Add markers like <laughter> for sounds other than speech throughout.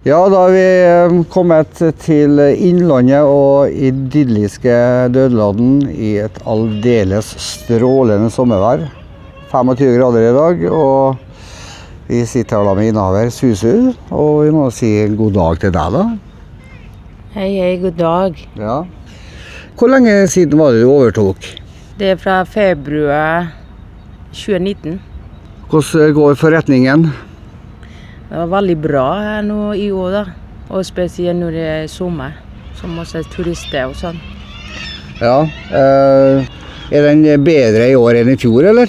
Ja, da er vi eh, kommet til Innlandet og idylliske Dødeladden i et aldeles strålende sommervær. 25 grader i dag, og vi sitter her da med innehaver Susu. Og vi må si god dag til deg, da. Hei, hei, god dag. Ja. Hvor lenge siden var det du overtok? Det er fra februar 2019. Hvordan går forretningen? Det var veldig bra her nå i år, da. Og spesielt når det er sommer. så er turister og sånn. Ja. Eh, er den bedre i år enn i fjor, eller?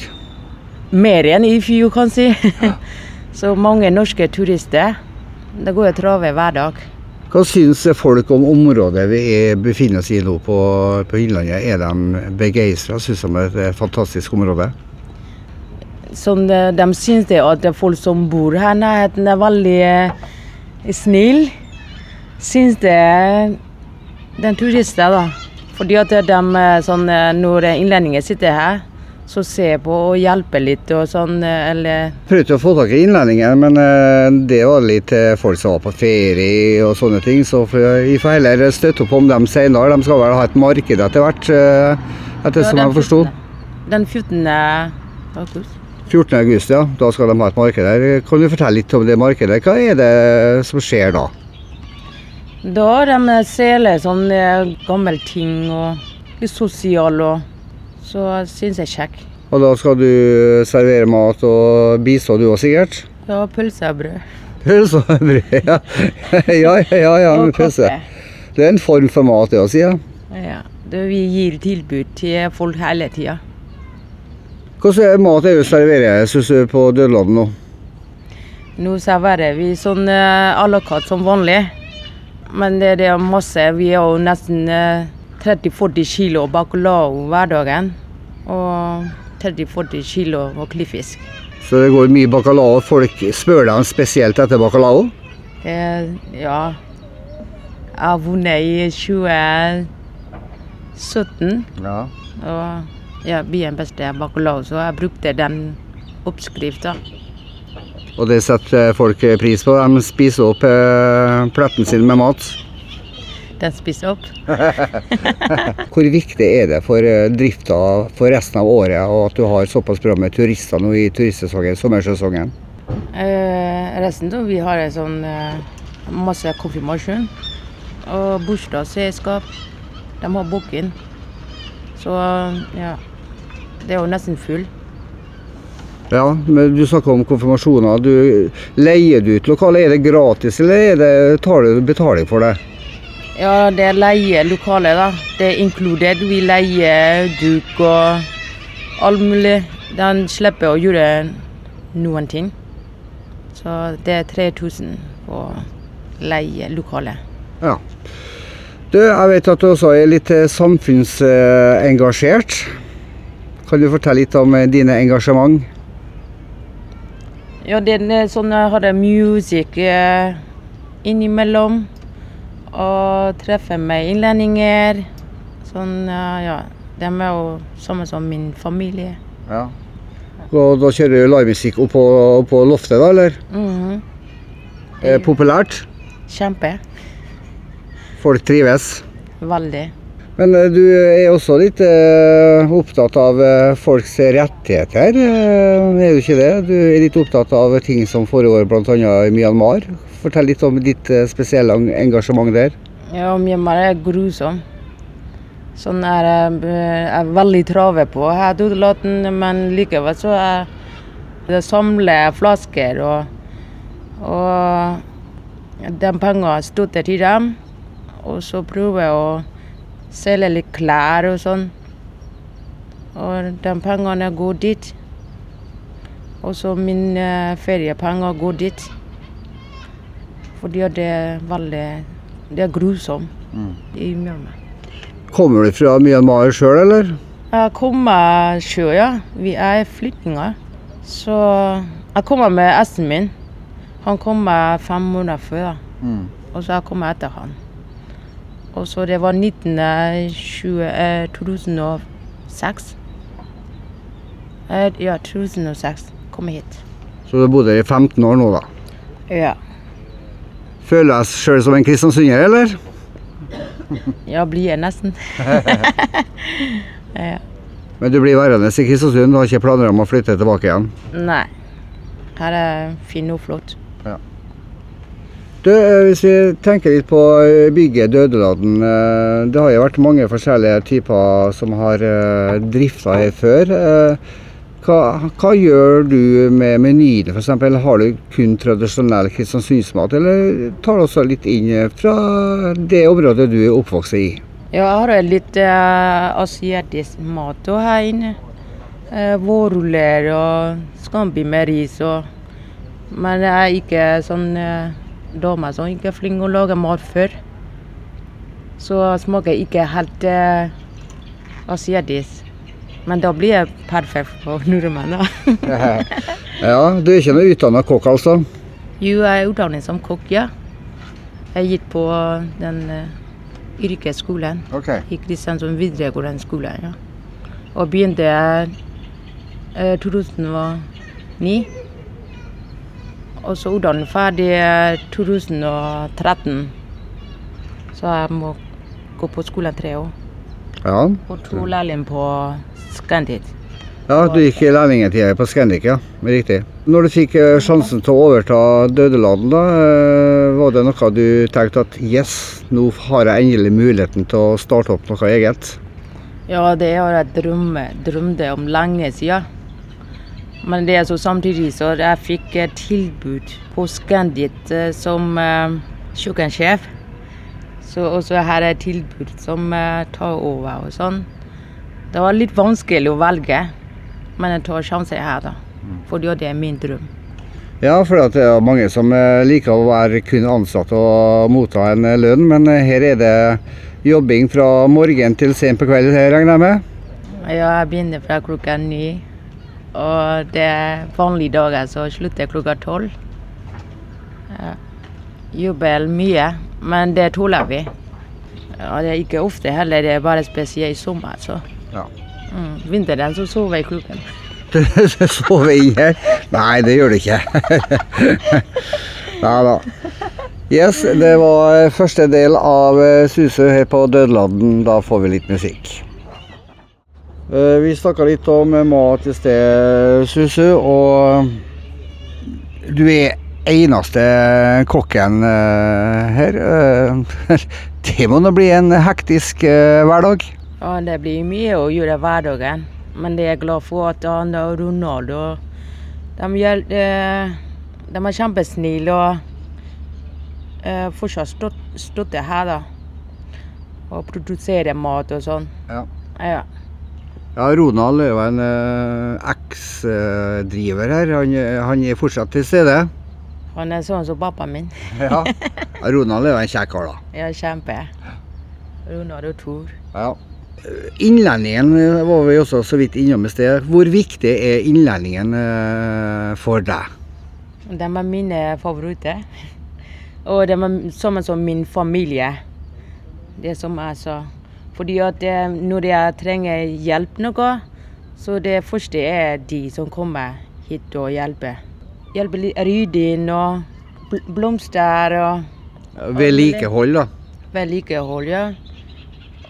Mer enn i fjor, kan si. <laughs> Så mange norske turister. Det går jo trave hver dag. Hva syns folk om området vi er, befinner oss i nå på, på Innlandet? Er de begeistra? Syns de det er et fantastisk område? Sånn, de, de syns det at folk som bor her nærheten er veldig eh, snill. Syns det den turister, da. Fordi at de, eh, sånn, eh, når innlendinger sitter her, så ser på og hjelper litt og sånn, eller Prøvde å få tak i innlendinger, men det var litt folk som var på ferie og sånne ting. Så vi får heller støtte opp om dem senere. De skal vel ha et marked etter hvert, etter etter som jeg forsto. Den 14. august. 14. august, ja. Da skal de ha et marked her. Kan du fortelle litt om det markedet? Hva er det som skjer da? Da de selger sånne gamle ting og litt sosial og Så syns jeg er kjekk. Og da skal du servere mat og bistå du òg, sikkert? Ja, pølse og brød. Pølse og brød, ja. <laughs> ja, ja, ja, ja med pølse. Det er en form for mat, det å si. Ja. Ja. Det vi gir tilbud til folk hele tida. Hvordan mat er det du, på Dødlandet nå? Nå serverer vi sånn uh, à la carte som vanlig. Men det, det er masse. Vi har jo nesten eh, 30-40 kilo bacalao hverdagen. Og 30-40 kilo klippfisk. Så det går mye bacalao. Folk spør deg spesielt etter bacalao. Eh, ja. Jeg har vunnet i 2017. Ja. Og ja, byen beste bacalao, så jeg brukte den oppskrifta. Og det setter folk pris på. De spiser opp eh, pletten sin med mat. Den spiser opp. <laughs> Hvor viktig er det for eh, drifta for resten av året og at du har såpass bra med turister nå i turistsesongen, sommersesongen? Eh, resten da, vi har en sånn eh, masse konfirmasjon og bursdagsselskap. De har booking. Så ja, det er jo nesten full. Ja, men du snakker om konfirmasjoner. Du Leier du ut lokalet? Er det gratis, eller er det, tar du betaling for det? Ja, det er leie lokalet, da. Det er inkludert. Vi leier duk og alt mulig. Den slipper å gjøre noen ting. Så det er 3000 på leie lokalet. Ja. Du, jeg vet at du også er litt eh, samfunnsengasjert. Kan du fortelle litt om eh, dine engasjement? Ja, det er sånn jeg har musikk eh, innimellom. Og treffer med innlendinger. Sånn, ja. De er jo samme som min familie. Ja. Og da kjører du livemusikk opp på, på loftet, da, eller? Mhm. Er det populært? Kjempe. Folk trives? Veldig. Men eh, du er også litt eh, opptatt av eh, folks rettigheter, er du ikke det? Du er litt opptatt av ting som foregår bl.a. i Myanmar. Fortell litt om ditt spesielle engasjement der. Ja, Myanmar er grusom. Sånn er jeg veldig travel på her Dodelaten, men likevel så er det samler flasker og, og de pengene støtter til dem. Og så prøver jeg å selge litt klær og sånn. Og de pengene går dit. Og så mine feriepenger går dit. Fordi det er veldig Det er grusomt i Myanmar. Kommer du fra Myanmar sjøl, eller? Jeg kommer sjøl, ja. Vi er flyktninger. Så jeg kommer med esten min. Han kommer fem måneder før. da. Og så jeg kommer etter han. Og så det var 19. 20, eh, 2006. Eh, ja, 2006 kom jeg hit. Så du har bodd her i 15 år nå, da. Ja. Føler deg sjøl som en kristiansunder, eller? <laughs> Ja, blir jeg nesten. <laughs> <laughs> ja. Men du blir værende i Kristiansund, du har ikke planer om å flytte tilbake igjen? Nei. Her er fint og flott. Du, eh, Hvis vi tenker litt på eh, bygget Dødeladden. eh, Det har jo vært mange forskjellige typer som har drifta her før. Hva, hva gjør du med menyene f.eks.? Har du kun tradisjonell kristiansundsmat, eller tar du også litt inn fra det området du er oppvokst i? Ja, jeg har litt uh, asiatisk mat her inne. Uh, Vårruller og skambi med ris. Og, men jeg er ikke sånn uh, dame som ikke er flink å lage mat før. Så smaker ikke helt uh, asiatisk. Men da blir jeg perfekt for <laughs> nordmenn. <laughs> ja, du er ikke noe utdanna kokk, altså? Jo, jeg er utdannet som kokk, ja. Jeg gikk på den uh, yrkesskolen okay. i Kristiansund videregående skole. Ja. Og begynte jeg eh, 2009. Og så utdannet ferdig eh, 2013. Så jeg må gå på skolen tre år. Ja. Og to lærling på Scandic. ja, du gikk i lærlingetida på Scandic, ja. Riktig. Når du fikk eh, sjansen til å overta Dødeladen, da, eh, var det noe du tenkte at yes, nå har jeg endelig muligheten til å starte opp noe eget? Ja, det har jeg drømte om lenge siden. Men det er så samtidig så jeg fikk et tilbud på Scandit eh, som eh, kjøkkensjef. Så også her er et tilbud som eh, tar over og sånn. Det var litt vanskelig å velge, men jeg tar sjansen her, da. For det er min drøm. Ja, for det er mange som eh, liker å være kun ansatt og motta en eh, lønn, men her er det jobbing fra morgen til sent på kveld, regner jeg med? Ja, jeg begynner fra klokka ni. Og det er vanlige dager, så slutter jeg klokka tolv. Ja. Jobber mye, men det tåler vi. Og det er ikke ofte heller, det er bare spesielt i sommer. Så. Ja. Mm. Vinteren så sover jeg klokken. <laughs> Sover jeg her? Nei, det gjør du ikke. <laughs> Nei da. Yes, det var første del av Susø Susu her på Dødlanden. Da får vi litt musikk. Eh, Vi snakka litt om mat i sted, Susu, og du er eneste kokken eh, her. Eh, <laughs> Det må nå bli en hektisk eh, hverdag? Ja, det blir mye å gjøre hverdagen. Men det er jeg glad for at han og Ronaldo de, eh, de er kjempesnille og eh, fortsatt stått, stått her, da. Og produserer mat og sånn. Ja. Ja. Ja, Ronald er jo en eh, eks-driver her. Han, han er fortsatt til stede. Han er sånn som pappaen min. <laughs> Ja. Ronald er jo en kjekk kar, da. Ja, kjempe. Ronald og Thor. Ja. Innlendingen var vi også så vidt innom i sted. Hvor viktig er innlendingen eh, for deg? De er mine favoritter. Og de er sammen som min familie. Det som jeg sa. Fordi at eh, når jeg trenger hjelp noe, så det første er de som kommer hit og hjelper. Hjelper litt rydding og bl- blomster og Vedlikehold, da. vedlikehold, ja.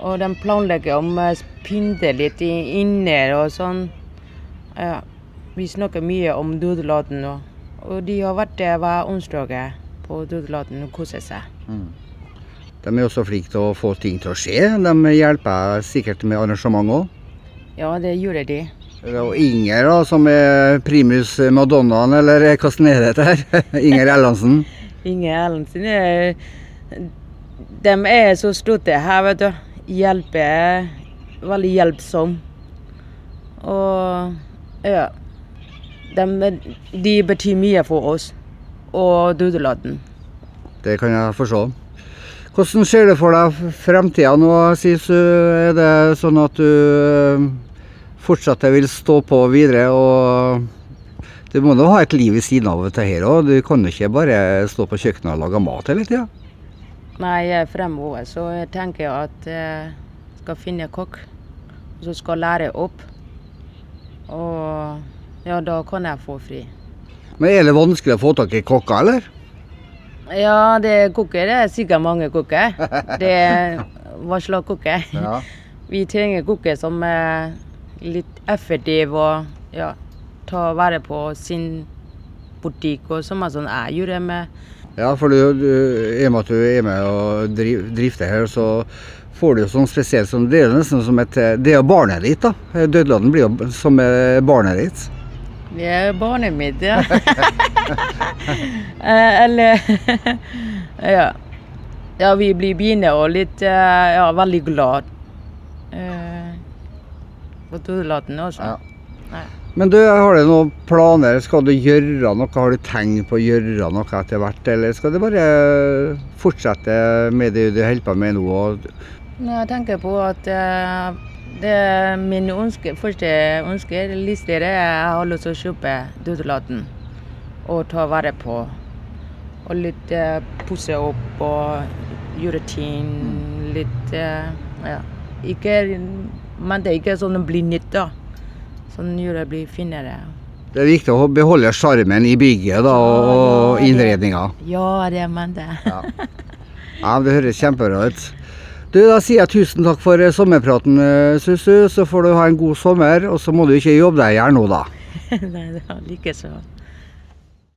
Og de planlegger om å pynte litt inne og sånn. Ja. Vi snakker mye om Dødeladden. Og de har vært der hver onsdag på Dødeladden og koser seg. De er også flinke til å få ting til å skje. De hjelper sikkert med arrangement òg. Ja, det gjorde de. Og Inger, da, som er primus madonnaen, eller hvordan er det her? <laughs> Inger Ellansen. <laughs> Inger Ellansen. er De er så stolte her, vet du. Hjelper. Veldig hjelpsom. Og ja. De, de betyr mye for oss og Dødeladden. Det kan jeg forstå. Hvordan ser du for deg fremtida nå, Sisu? Er det sånn at du eh, fortsatt vil stå på videre? og Du må nå ha et liv ved siden av dette her òg. Du kan jo ikke bare stå på kjøkkenet og lage mat hele tida. Nei, jeg er fremover så jeg tenker at jeg skal finne kokk. Så skal lære opp. Og ja, da kan jeg få fri. Men er det vanskelig å få tak i kokker, eller? Ja, det koker det er sikkert mange koker. Det er <laughs> hva slags koker. Ja. Vi trenger koker som er litt effektiv og ja, ta vare på sin butikk og som er sånn jeg gjør det med. Ja, for du, du, i og med at du er med og driv, drifter her, så får du jo sånn spesielt som Det er nesten som et Det er barnet ditt, da. Dødladden blir jo som barnet ditt. Det er barnet mitt, ja. Eller <laughs> ja. ja, vi blir begynner og litt eh, Ja, veldig glad. Eh, På Dødelaten også. Ja. Men du, har du noen planer? Skal du gjøre noe? Har du tenkt på å gjøre noe etter hvert? Eller skal du bare fortsette med det du holder på med nå? jeg tenker på at eh, det er min ønske, første ønske er jeg har lyst til å kjøpe Dødelaten og ta vare på. Og litt uh, pusse opp og gjøre ting litt uh, Ja. Ikke, men det er ikke sånn det blir nytt, da. Sånn gjør det blir finere. Det er viktig å beholde sjarmen i bygget da, og, og innredninga. Ja, det er jeg. det. Ja. ja, det høres kjempebra ut. Du, Da sier jeg tusen takk for eh, sommerpraten, eh, Susu. Så får du ha en god sommer, og så må du ikke jobbe deg i hjel nå, da. <laughs> Nei, det er likeså.